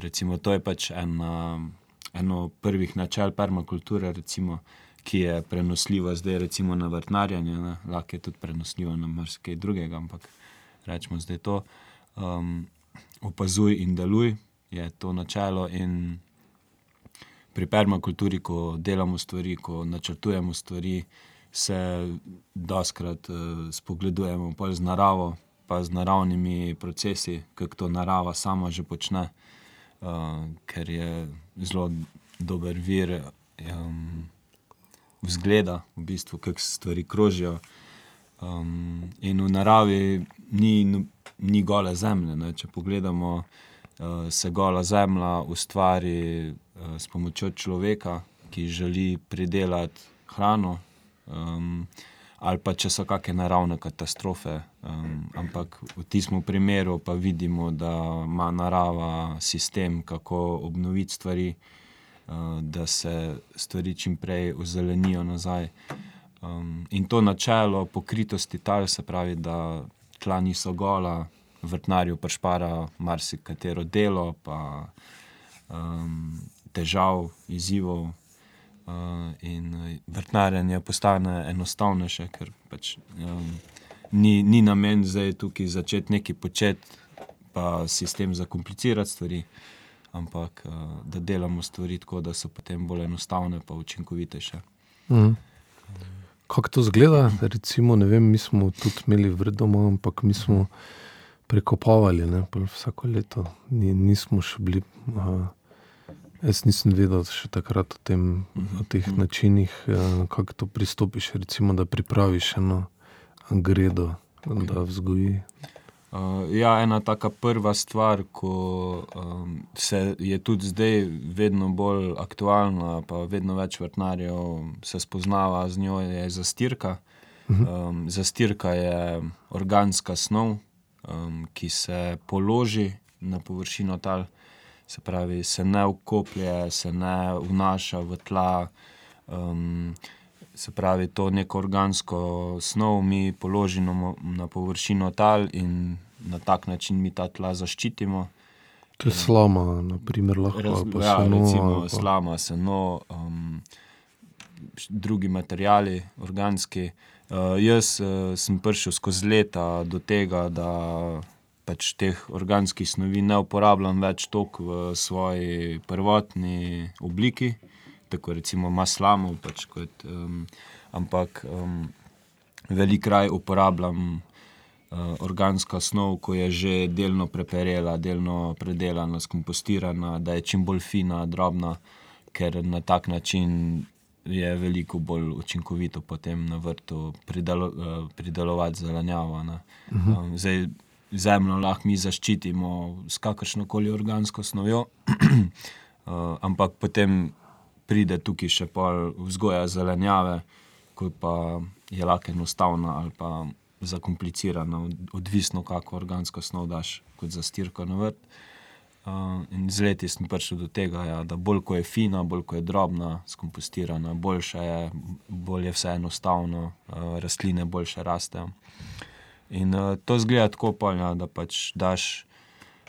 [SPEAKER 4] recimo, to je pač ena, eno prvih načel permakulture. Recimo, ki je prenosljiva zdaj, recimo na vrtnarjenje, lahko je tudi prenosljiva na marsikaj drugega, ampak rečemo zdaj to. Um, opazuj in deluj, je to načelo. In pri permakulturi, ko delamo stvari, ko načrtujemo stvari, se doskrat uh, spogledujemo z naravo, pa z naravnimi procesi, kako to narava sama že počne, uh, ker je zelo dober vir. Um, vzgleda, v bistvu, kako stvari krožijo. Um, in v naravi ni, ni gole zemlje. Ne? Če pogledamo, uh, se gola zemlja ustvari uh, s pomočjo človeka, ki želi pridelati hrano. Ali pa če so kakšne naravne katastrofe. Um, ampak v tem primeru pa vidimo, da ima narava sistem, kako obnoviti stvari, uh, da se stvari čim prej ozelenijo nazaj. Um, in to načelo pokritosti tal, se pravi, da tla niso gola, vrtnarju prešpara marsikatero delo, pa um, težav, izzivov. Uh, in vrtnarjenje postane enostavnejše, ker pač, um, ni, ni namen zdaj tukaj začeti nekaj početi, pa sistem zakomplicirati stvari ampak uh, da delamo stvari tako, da so potem bolj enostavne in učinkovitejše.
[SPEAKER 1] Mm. Kako to zgleda? Recimo, vem, mi smo tudi imeli vredno, ampak mi smo prekopavali ne, vsako leto, Ni, nismo še bili. Uh, Jaz nisem vedel še takrat o, tem, o teh mhm. načinih, kako to pristopiš. Recimo, da pripraviš eno gredo, da vzgoji.
[SPEAKER 4] Uh, ja, ena taka prva stvar, ki um, se je tudi zdaj vedno bolj aktualna, pa vedno več vrtnarjev se spoznava z njo, je zastirka. Um, zastirka je organska snov, um, ki se položi na površino tal, se pravi, se ne ukoplje, se ne vnaša v tla. Um, se pravi, to neko organsko snov mi položimo na površino tal in na tak način mi ta tla zaščitimo.
[SPEAKER 1] To je slama, naprimer, lahko Raz,
[SPEAKER 4] ja, seno, recimo, pa. slama, seno, um, drugi materiali, organski. Uh, jaz uh, sem prišel skozi leta do tega, da pač teh organskih snovi ne uporabljam več toliko v svoji prvotni obliki tako recimo maslamo, pač kot, um, ampak um, veliko kraj uporabljam uh, organsko snov, ko je že delno preperela, delno predelana, skompostirana, da je čim bolj fina, drobna, ker na tak način je veliko bolj učinkovito potem na vrtu pridelo, uh, pridelovati zelenjavo. Mhm. Um, zdaj, Zemljo lahko mi zaščitimo s kakršno koli organsko snovjo, uh, ampak potem pride tukaj še pol vzgoja zelenjave, ko pa je lahko enostavna ali pa zakomplicirana, odvisno kako organsko snov daš kot za stirko na vrt. Uh, in z leti sem prišel do tega, ja, da bolj ko je fina, bolj ko je drobna, skompostirana, boljše je, bolj je vse enostavno, uh, rastline boljše rastejo. In uh, to zgleda tako, polja, da pač daš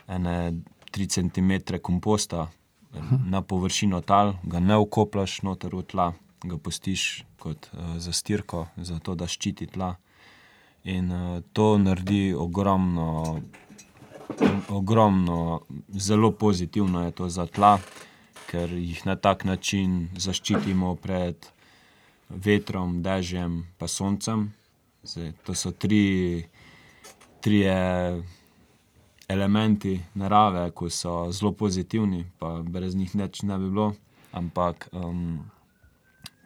[SPEAKER 4] ene 3 cm komposta na površino tal, ga ne ukoplaš noter v tla, ga postiš kot uh, zastirko, zato da ščiti tla. In uh, to naredi ogromno, ogromno, zelo pozitivno je to za tla, ker jih na tak način zaščitimo pred vetrom, dežjem in soncem. Zdaj, to so tri, tri elementi narave, ki so zelo pozitivni, pa brez njih neč ne bi bilo. Ampak, um,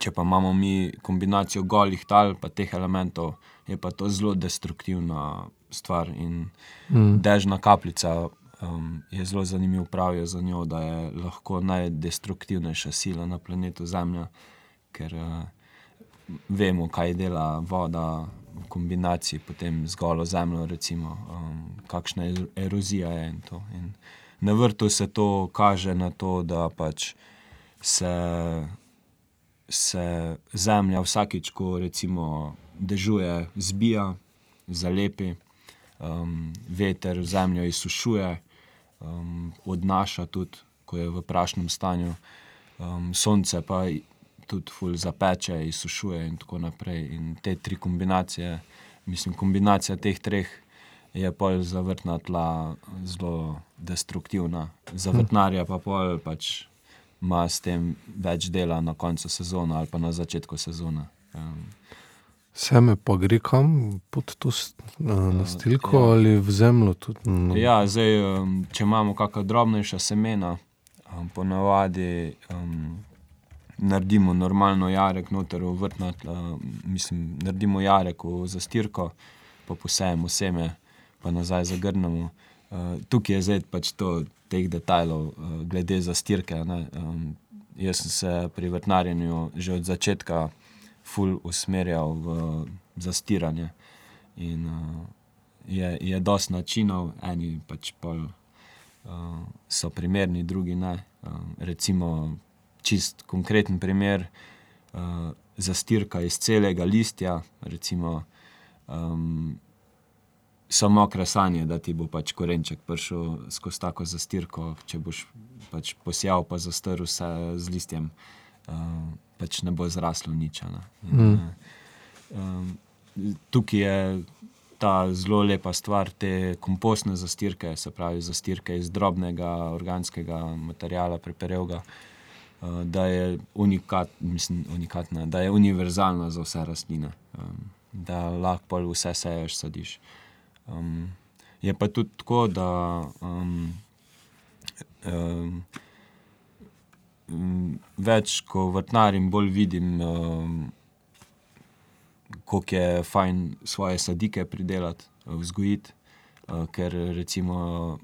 [SPEAKER 4] če pa imamo mi kombinacijo golih tal in teh elementov, je pa to zelo destruktivna stvar. In mm. dežna kapljica um, je zelo zanimiv, pravijo za njo, da je lahko najdestruktivnejša sila na planetu Zemlja, ker uh, vemo, kaj dela voda. V kombinaciji z golo zemljo, recimo, um, kakšna erozija je. In in na vrtu se to kaže na to, da pač se, se zemlja vsakič, ko recimo dežuje, zbija, zalepi, um, veter zemljo izsušuje, um, odnaša tudi, ko je v prašnem stanju, um, sonce pa tudi ful zapeče, izsušuje in tako naprej. In te tri kombinacije, mislim, kombinacija teh treh. Je pol za vrtna tla zelo destruktivna, za vrtnarja pa pol pač ima s tem več dela na koncu sezone ali pa na začetku sezone. Um,
[SPEAKER 1] Seme pa gre kam pod to nastilko ja. ali v zemljo? Tudi,
[SPEAKER 4] no. Ja, zdaj, če imamo kakšna drobnejša semena, ponavadi um, naredimo normalno jarek, noter v vrtnat, uh, mislim, naredimo jarek v zastirko, pa posejemo seme, pa nazaj zagrnemo. Uh, tukaj je zdaj pač to, teh detajlov, uh, glede zastirke. Um, jaz sem se pri vrtnarjenju že od začetka ful usmerjal v zastiranje. In uh, je, je dosti načinov, eni pač pol, uh, so primerni, drugi ne. Uh, recimo, čist konkreten primer, uh, zastirka iz celega listja, recimo. Um, Samo kresanje, da ti bo pač korenček prišel skozi tako zastirko, če boš pač posijal, pa zastrl vse z listjem. Uh, pač ne bo zraslo nič. Mm. Um, tukaj je ta zelo lepa stvar, te kompostne zastirke, se pravi zastirke iz drobnega organskega materijala, preperevga. Uh, da je, unikat, mislim, unikatna, da je univerzalna za vse rastline, um, da lahko vse seješ, sadiš. Um, je pa tudi tako, da um, um, več ko vrtnarim, bolj vidim, um, kako je fajn svoje sadike pridelati, vzgojiti. Uh, ker recimo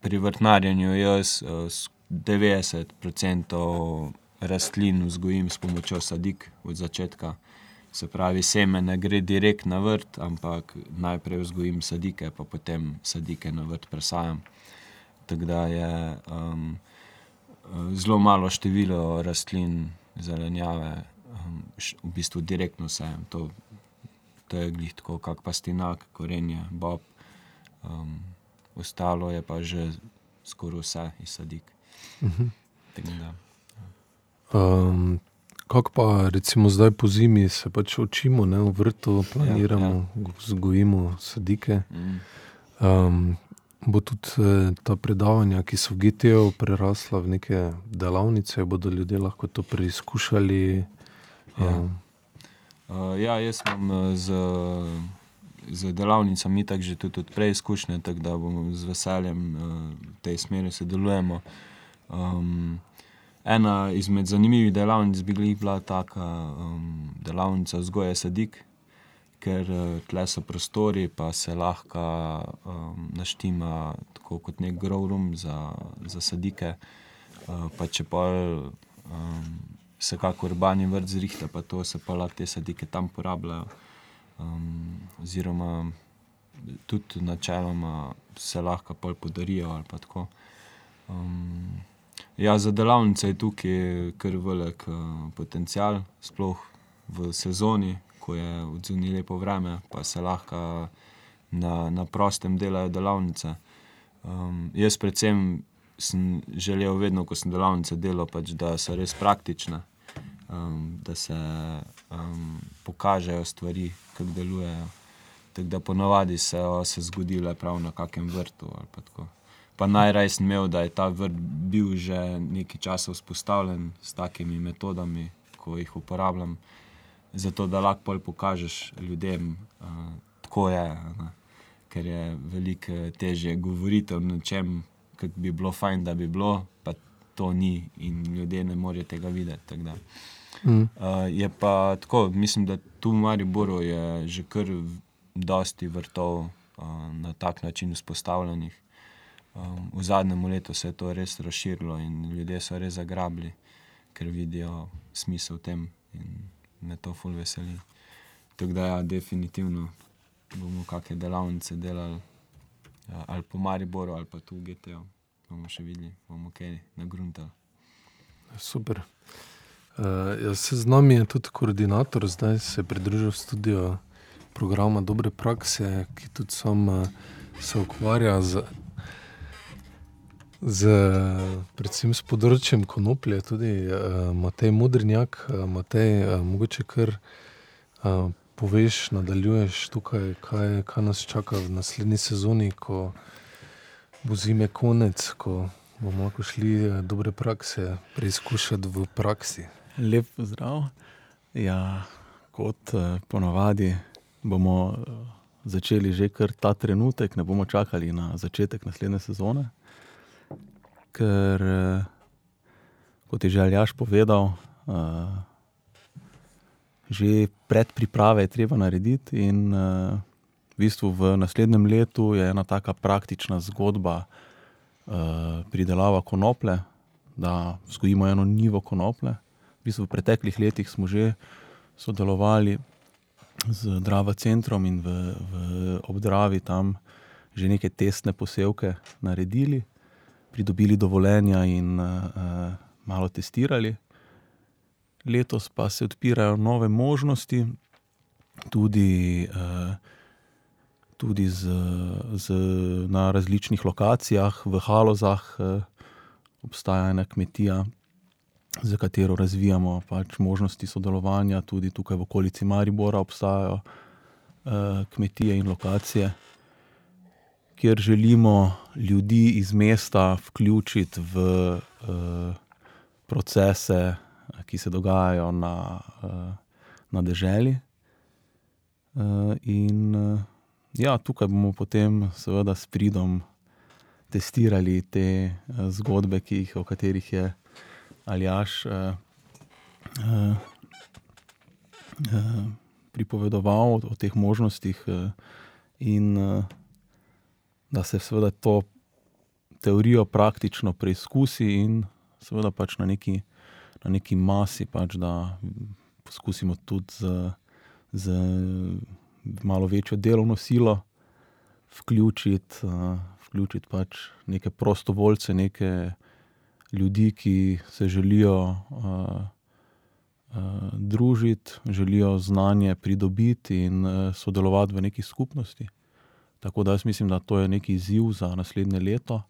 [SPEAKER 4] pri vrtnarjenju jaz uh, 90% rastlin vzgojim s pomočjo sadik od začetka. Se pravi, seme ne gre direkt na vrt, ampak najprej vzgojim sadike, pa potem sadike na vrt presajam. Tako da je. Um, zelo malo število rastlin, zelenjave, um, v bistvu direktno sejem. To, to je glih tako, kot pastinak, korenje, bob. Um, ostalo je pa že skoraj vse iz sadik. Uh mhm. -huh.
[SPEAKER 1] um, Kako pa recimo zdaj po zimi se pač učimo, ne, v vrtu planiramo, ja, ja. vzgojimo sadike. Mm. Um, bo tudi eh, ta predavanja, ki so v GTO prerasla v neke delavnice, bodo ljudje lahko to preizkušali.
[SPEAKER 4] Ja, uh, ja jaz imam eh, z, z delavnicami tako že tudi preizkušnje, tako da bomo z veseljem v tej smeri sodelujemo. Um, ena izmed zanimivih delavnic bi bila taka um, delavnica vzgoje sadik ker eh, tle so prostori, pa se lahko um, naštima tako kot nek growroom za, za sadike. Uh, pa če pa um, se kako urbani vrt zrihta, pa to se pa lahko te sadike tam porabljajo. Um, oziroma, tudi načeloma se lahko podarijo ali pa tako. Um, ja, za delavnice je tukaj kar velik uh, potencial, sploh v sezoni, ko je odzuni lepo vreme, pa se lahko na, na prostem delajo delavnice. Um, jaz, predvsem, sem želel, vedno, ko sem delavnice delal, pač, da so res praktične, um, da se um, pokažejo stvari, kako delujejo. Tako da ponovadi se je zgodilo prav na kakem vrtu. Pa, pa najraje sem imel, da je ta vrt bil že nekaj časa vzpostavljen s takimi metodami, ko jih uporabljam, zato da lahko pokažeš ljudem, kako uh, je. Ne? Ker je veliko težje govoriti o nečem, kar bi bilo fajn, da bi bilo, pa to ni in ljudje ne morejo tega videti. Mm. Uh, je pa tako, mislim, da tu v Mariboru je že kar dosti vrtov uh, na tak način vzpostavljenih. Um, v zadnjem letu se je to res razširilo in ljudje so res zagrabili, ker vidijo smisel v tem in me to ful veseli. Tako da, ja, definitivno bomo kakšne delavnice delali, ja, ali po Mariboru, ali pa tu v GTO. bomo še videli, bomo kaj na gruntu.
[SPEAKER 1] Super. Uh, ja, z nami je tudi koordinator, zdaj se je pridružil v studio programa Dobre prakse, ki tudi sam uh, se ukvarja z, z predvsem s področjem konoplje, tudi uh, Matej Mudrnjak, uh, Matej, uh, mogoče kar uh, poveš, nadaljuješ tukaj, kaj, kaj nas čaka v naslednji sezoni, ko bo zime konec, ko bomo lahko šli dobre prakse preizkušati v praksi.
[SPEAKER 5] Lep pozdrav. Ja, kot eh, ponavadi bomo eh, začeli že kar ta trenutek, ne bomo čakali na začetek naslednje sezone. Ker, eh, kot je že Aljaš povedal, že predpriprave je treba narediti, in v bistvu v naslednjem letu je ena taka praktična zgodba pridelava konople, da vzgojimo eno nivo konople v, bistvu v preteklih letih smo že sodelovali z Drava centrom in v, v obdravi tam že neke testne posevke naredili, pridobili dovoljenja in uh, malo testirali. Letos pa se odpirajo nove možnosti, tudi, uh, tudi z, z, na različnih lokacijah, v Halozah uh, obstaja ena kmetija, za katero razvijamo pač možnosti sodelovanja, tudi tukaj v okolici Maribora obstajajo uh, kmetije in lokacije, kjer želimo ljudi iz mesta vključiti v uh, procese, ki se dogajajo na, uh, na deželi. Uh, in uh, ja, tukaj bomo potem, seveda, s pridom testirali te uh, zgodbe, jih, o katerih je ali jaš uh, uh, uh, pripovedoval o, o teh možnostih, uh, in uh, da se seveda to teorijo praktično preizkusi, in seveda pač na neki, na neki masi, pač, da poskusimo tudi z, z malo večjo delovno silo vključiti. Uh, Vključiti pač neke prostovoljce, neke ljudi, ki se želijo uh, uh, družiti, želijo znanje pridobiti in uh, sodelovati v neki skupnosti. Tako da jaz mislim, da to je neki izziv za naslednje leto.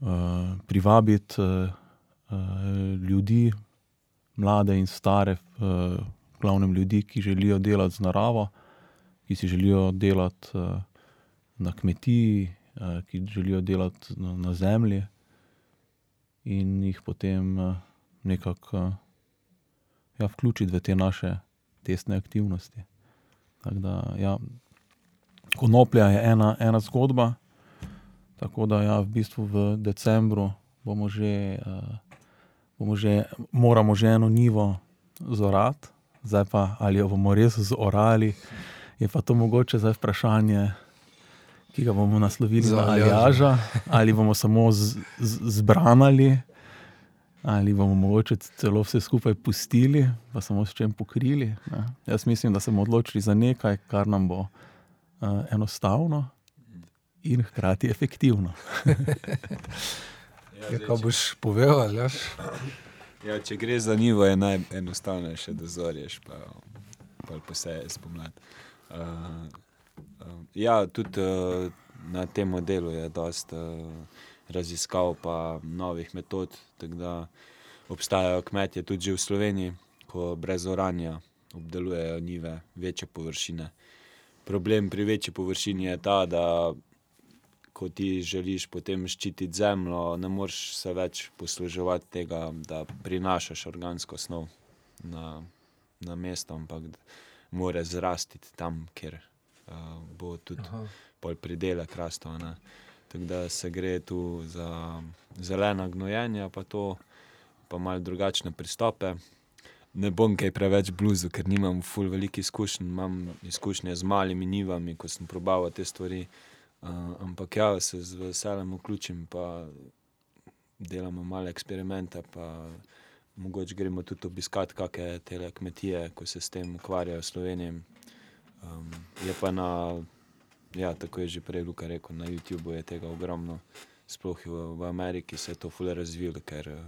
[SPEAKER 5] Uh, privabiti uh, uh, ljudi, mlade in stare, uh, glavnem ljudi, ki želijo delati z naravo, ki si želijo delati uh, na kmetiji, uh, ki želijo delati na, na zemlji in jih potem uh, nekako uh, ja, vključiti v te naše testne aktivnosti. Da, ja, konoplja je ena, ena zgodba, tako da ja, v bistvu v decembru bomo že, uh, bomo že, moramo že eno nivo zorati, zdaj pa ali jo bomo res zorali, je pa to mogoče zdaj vprašanje ki ga bomo naslovili za Aljaža, ali bomo samo zbranili, ali bomo mogoče celo vse skupaj pustili, pa samo s čem pokrili. Ne. Jaz mislim, da smo odločili za nekaj, kar nam bo uh, enostavno in hkrati efektivno.
[SPEAKER 1] ja, kaj boš povedal, Aljaš?
[SPEAKER 4] Ja, če gre za nivo, je najenostavnejše, da zorješ, pa, pa poseješ spomladi. Uh, Uh, ja, tudi uh, na tem modelu je dosta uh, raziskav, pa novih metod. Obstajajo kmetje tudi v Sloveniji, ko brez oranja obdelujejo njive, večje površine. Problem pri večji površini je ta, da ko ti želiš potem ščititi zemljo, ne moreš se več posluževati tega, da prinašaš organsko snov na, na mesto, ampak mora zrasti tam, kjer uh, bo tudi pol pridelek rastel. Tako da se gre tu za zelena gnojenja, pa to, pa malo drugačne pristope. Ne bom kaj preveč bluzu, ker nimam ful veliko izkušenj, imam izkušnje z malimi nivami, ko sem probaval te stvari. Uh, ampak ja, se z veseljem vključim, pa delamo malo eksperimente, pa mogoče gremo tudi obiskati kakšne tele kmetije, ko se s tem ukvarjajo v Sloveniji. Um, je pa na, ja, tako je že prej Luka rekel, na YouTubu je tega ogromno, sploh v, v Ameriki se je to fulje razvilo, ker uh,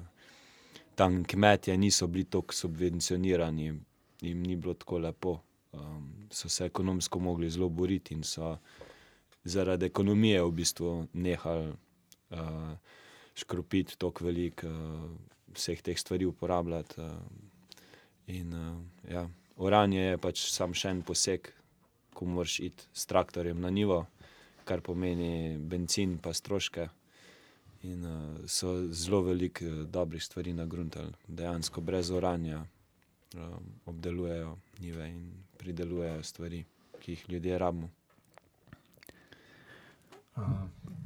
[SPEAKER 4] tam kmetje niso bili tako subvencionirani, jim ni bilo tako lepo, um, so se ekonomsko mogli zelo boriti in so zaradi ekonomije v bistvu nehali uh, škropiti tako veliko. Uh, vseh teh stvari uporabljati. Uh, in, uh, ja. Oranje je pač samo še en poseg, ko moraš iti s traktorjem na nivo, kar pomeni benzin, pa stroške. In uh, so zelo veliko uh, dobrih stvari na gruntu, dejansko brez oranja uh, obdelujejo nive in pridelujejo stvari, ki jih ljudje rabimo.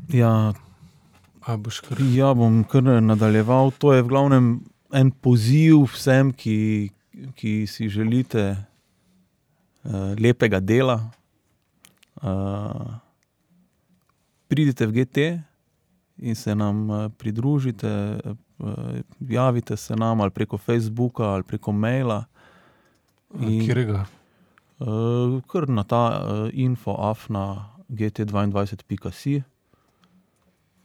[SPEAKER 5] Ja,
[SPEAKER 1] Kar...
[SPEAKER 5] Ja, bom kar nadaljeval. To je v glavnem en poziv vsem, ki, ki si želite uh, lepega dela. Uh, pridite v GT in se nam uh, pridružite, uh, javite se nam ali preko Facebooka ali preko maila.
[SPEAKER 1] Kjerega?
[SPEAKER 5] Kar na ta uh, info afna gt22.si.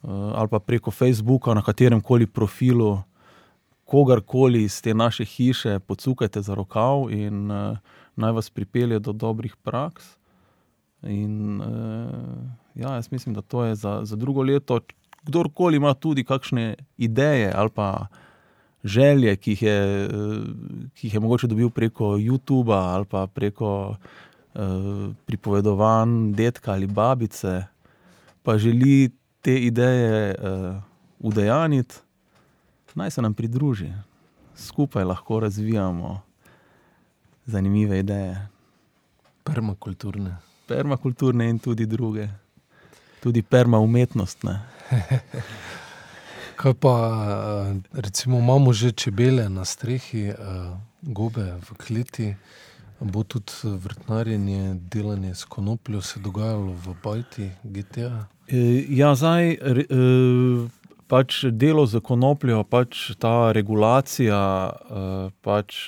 [SPEAKER 5] Eh, ali pa preko Facebooka, na katerem koli profilu, kogarkoli iz te naše hiše, pocukajte za rokav in naj vas pripelje do dobrih praks. In, ja, jaz mislim, da to je za, za drugo leto. Kdorkoli ima tudi kakšne ideje ali pa želje, ki jih je, ki jih je mogoče dobil preko YouTube ali pa preko uh, pripovedovanj detka ali babice, pa želi te ideje uh, udejaniti, naj se nam pridruži, skupaj lahko razvijamo zanimive ideje.
[SPEAKER 1] Permakulturne.
[SPEAKER 5] Permakulturne in tudi druge, tudi permaumetnostne.
[SPEAKER 1] Kaj pa, eh, recimo, imamo že čebele na strehi, eh, gobe v kleti, bo tudi vrtnarjenje, delanje s konopljo se dogajalo v Bajti, GTA?
[SPEAKER 5] Eh, ja, zdaj, pač delo z konopljo, pač ta regulacija pač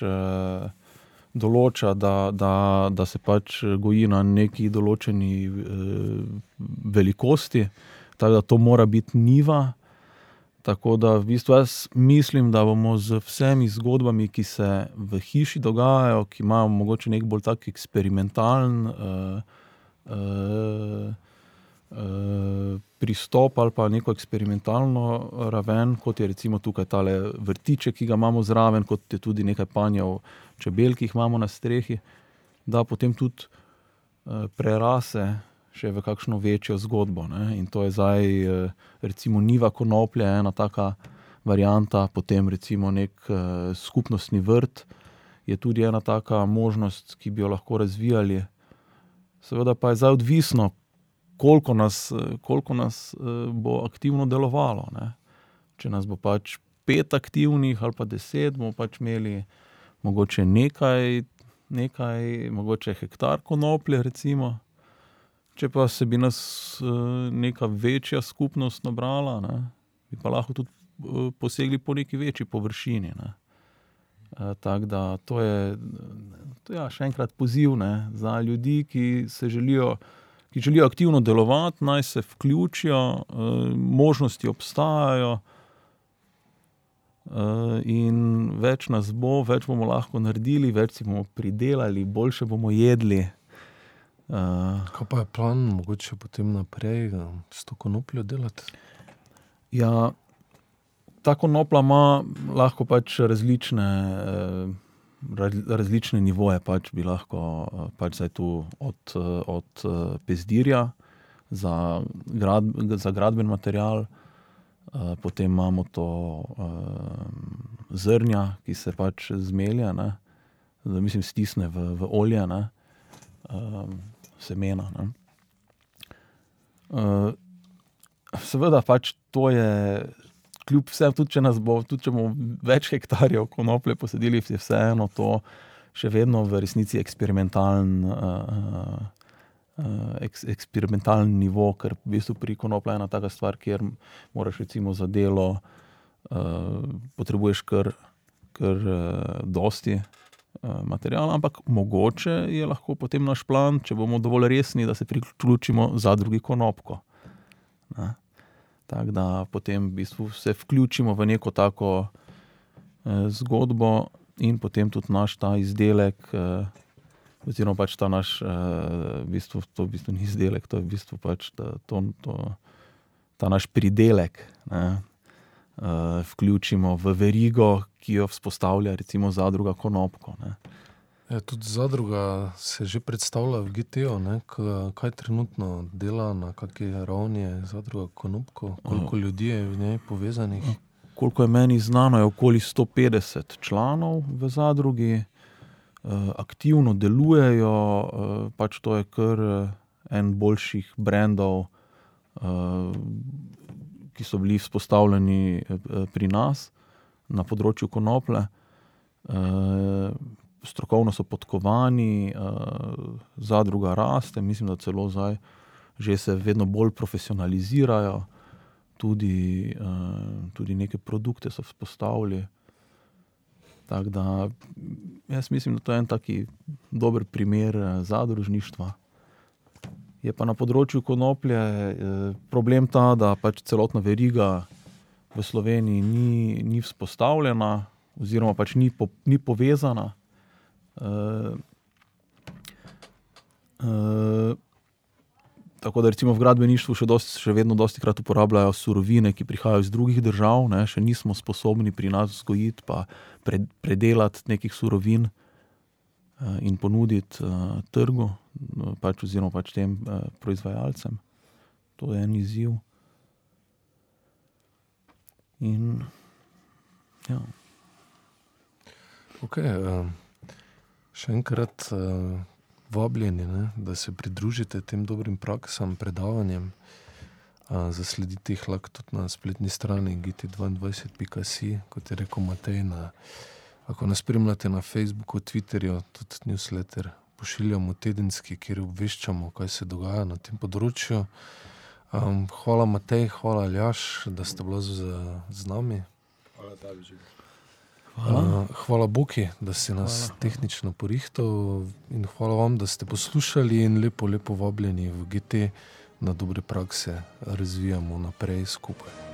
[SPEAKER 5] določa, da, da, da se pač goji na neki določeni velikosti, tako da to mora biti niva. Tako da v bistvu jaz mislim, da bomo z vsemi zgodbami, ki se v hiši dogajajo, ki imajo morda nek bolj tak eksperimentalen. Uh, uh, Eh, pristop ali pa neko eksperimentalno raven, kot je recimo tukaj tale vrtiček, ki ga imamo zraven, kot je tudi nekaj panjev čebel, ki jih imamo na strehi, da potem tudi uh, prerase še v kakšno večjo zgodbo. Ne? In to je zdaj, uh, recimo, niva konoplje, ena taka varianta, potem recimo nek uh, skupnostni vrt. Je tudi ena taka možnost, ki bi jo lahko razvijali. Seveda pa je zdaj odvisno, koliko nas, koliko nas eh, bo aktivno delovalo. Ne? Če nas bo pač pet aktivnih ali pa deset, bomo pač imeli mogoče nekaj, nekaj mogoče hektar konoplje. Recimo. Če pa se bi nas eh, neka večja skupnost nabrala, ne? bi pa lahko tudi eh, posegli po neki večji površini. Ne? Tako da to je, to je ja, še enkrat poziv ne, za ljudi, ki se želijo ki želijo aktivno delovati, naj se vključijo, eh, možnosti obstajajo. Uh, in več nas bo, več bomo lahko naredili, več si bomo pridelali, boljše bomo jedli. Uh,
[SPEAKER 1] Kaj pa je plan, mogoče potem naprej eh, s to konopljo delati?
[SPEAKER 5] Ja, ta konopla ima lahko pač različne, eh, raz- različne nivoje. Pač bi lahko eh, pač zdaj tu od, eh, od pezdirja za, grad, za gradben material, potem imamo to zrnja, ki se pač zmelja, ne, da mislim, stisne v, v olje, ne, semena. Ne. Eh, Seveda, pač to je, kljub vsem, tudi če, nas bo, tudi če bomo več hektarjev konoplje posadili, je vseeno to še vedno v resnici eksperimentalen, uh, uh, eks, eksperimentalen nivo, ker v bistvu pri konoplji je ena taka stvar, kjer moraš recimo za delo uh, potrebuješ kar, kar uh, dosti. Material, ampak mogoče je lahko potem naš plan, če bomo dovolj resni, da se priključimo za drugi konopko. Ne. Tako da potem v bistvu se vključimo v neko tako eh, zgodbo, in potem tudi naš ta izdelek, eh, oziroma pač ta naš, eh, v bistvu, to v bistvu ni izdelek, to je v bistvu pač ta, to, to, ta naš pridelek, ne, eh, vključimo v verigo, ki jo vzpostavlja recimo zadruga Konopko. Ne.
[SPEAKER 1] Ja, tudi zadruga se že predstavlja v GTO, ne? Kaj trenutno dela, na kakšni ravni je zadruga Konopko, koliko ljudi je v njej povezanih.
[SPEAKER 5] Koliko je meni znano, je okoli 150 članov v zadrugi, eh, aktivno delujejo, eh, pač to je kar eh, en boljših brendov, eh, ki so bili vzpostavljeni eh, pri nas na področju konoplje. Eh, strokovno so podkovani, eh, zadruga raste, mislim, da celo zdaj že se vedno bolj profesionalizirajo tudi, tudi neke produkte so vzpostavili. Tako da jaz mislim, da to je en taki dober primer eh, zadružništva. Je pa na področju konoplje eh, problem ta, da pač celotna veriga v Sloveniji ni, ni vzpostavljena, oziroma pač ni, po, ni povezana. Uh, Tako da recimo v gradbeništvu še, dosti, še vedno dosti krat uporabljajo surovine, ki prihajajo iz drugih držav, ne, še nismo sposobni pri nas vzgojiti pa pred, predelati nekih surovin uh, in ponuditi uh, trgu, uh, pač, oziroma pač tem proizvajalcem. To je en izziv. In, ja.
[SPEAKER 1] Okay, še enkrat vabljeni, ne, da se pridružite tem dobrim praksam, predavanjem. Zasledite jih lahko tudi na spletni strani gt22.si, kot je rekel Matej. Na, ako nas spremljate na Facebooku, Twitterju, tudi newsletter pošiljamo tedenski, kjer obveščamo, kaj se dogaja na tem področju. Um, hvala, Matej, hvala, Ljaš, da ste bili z, z nami.
[SPEAKER 4] Hvala, David.
[SPEAKER 5] Hvala.
[SPEAKER 1] Uh, hvala Boki, da si nas hvala. tehnično porihtal in hvala vam, da ste poslušali in lepo, lepo vabljeni v GT na dobre prakse razvijamo naprej skupaj.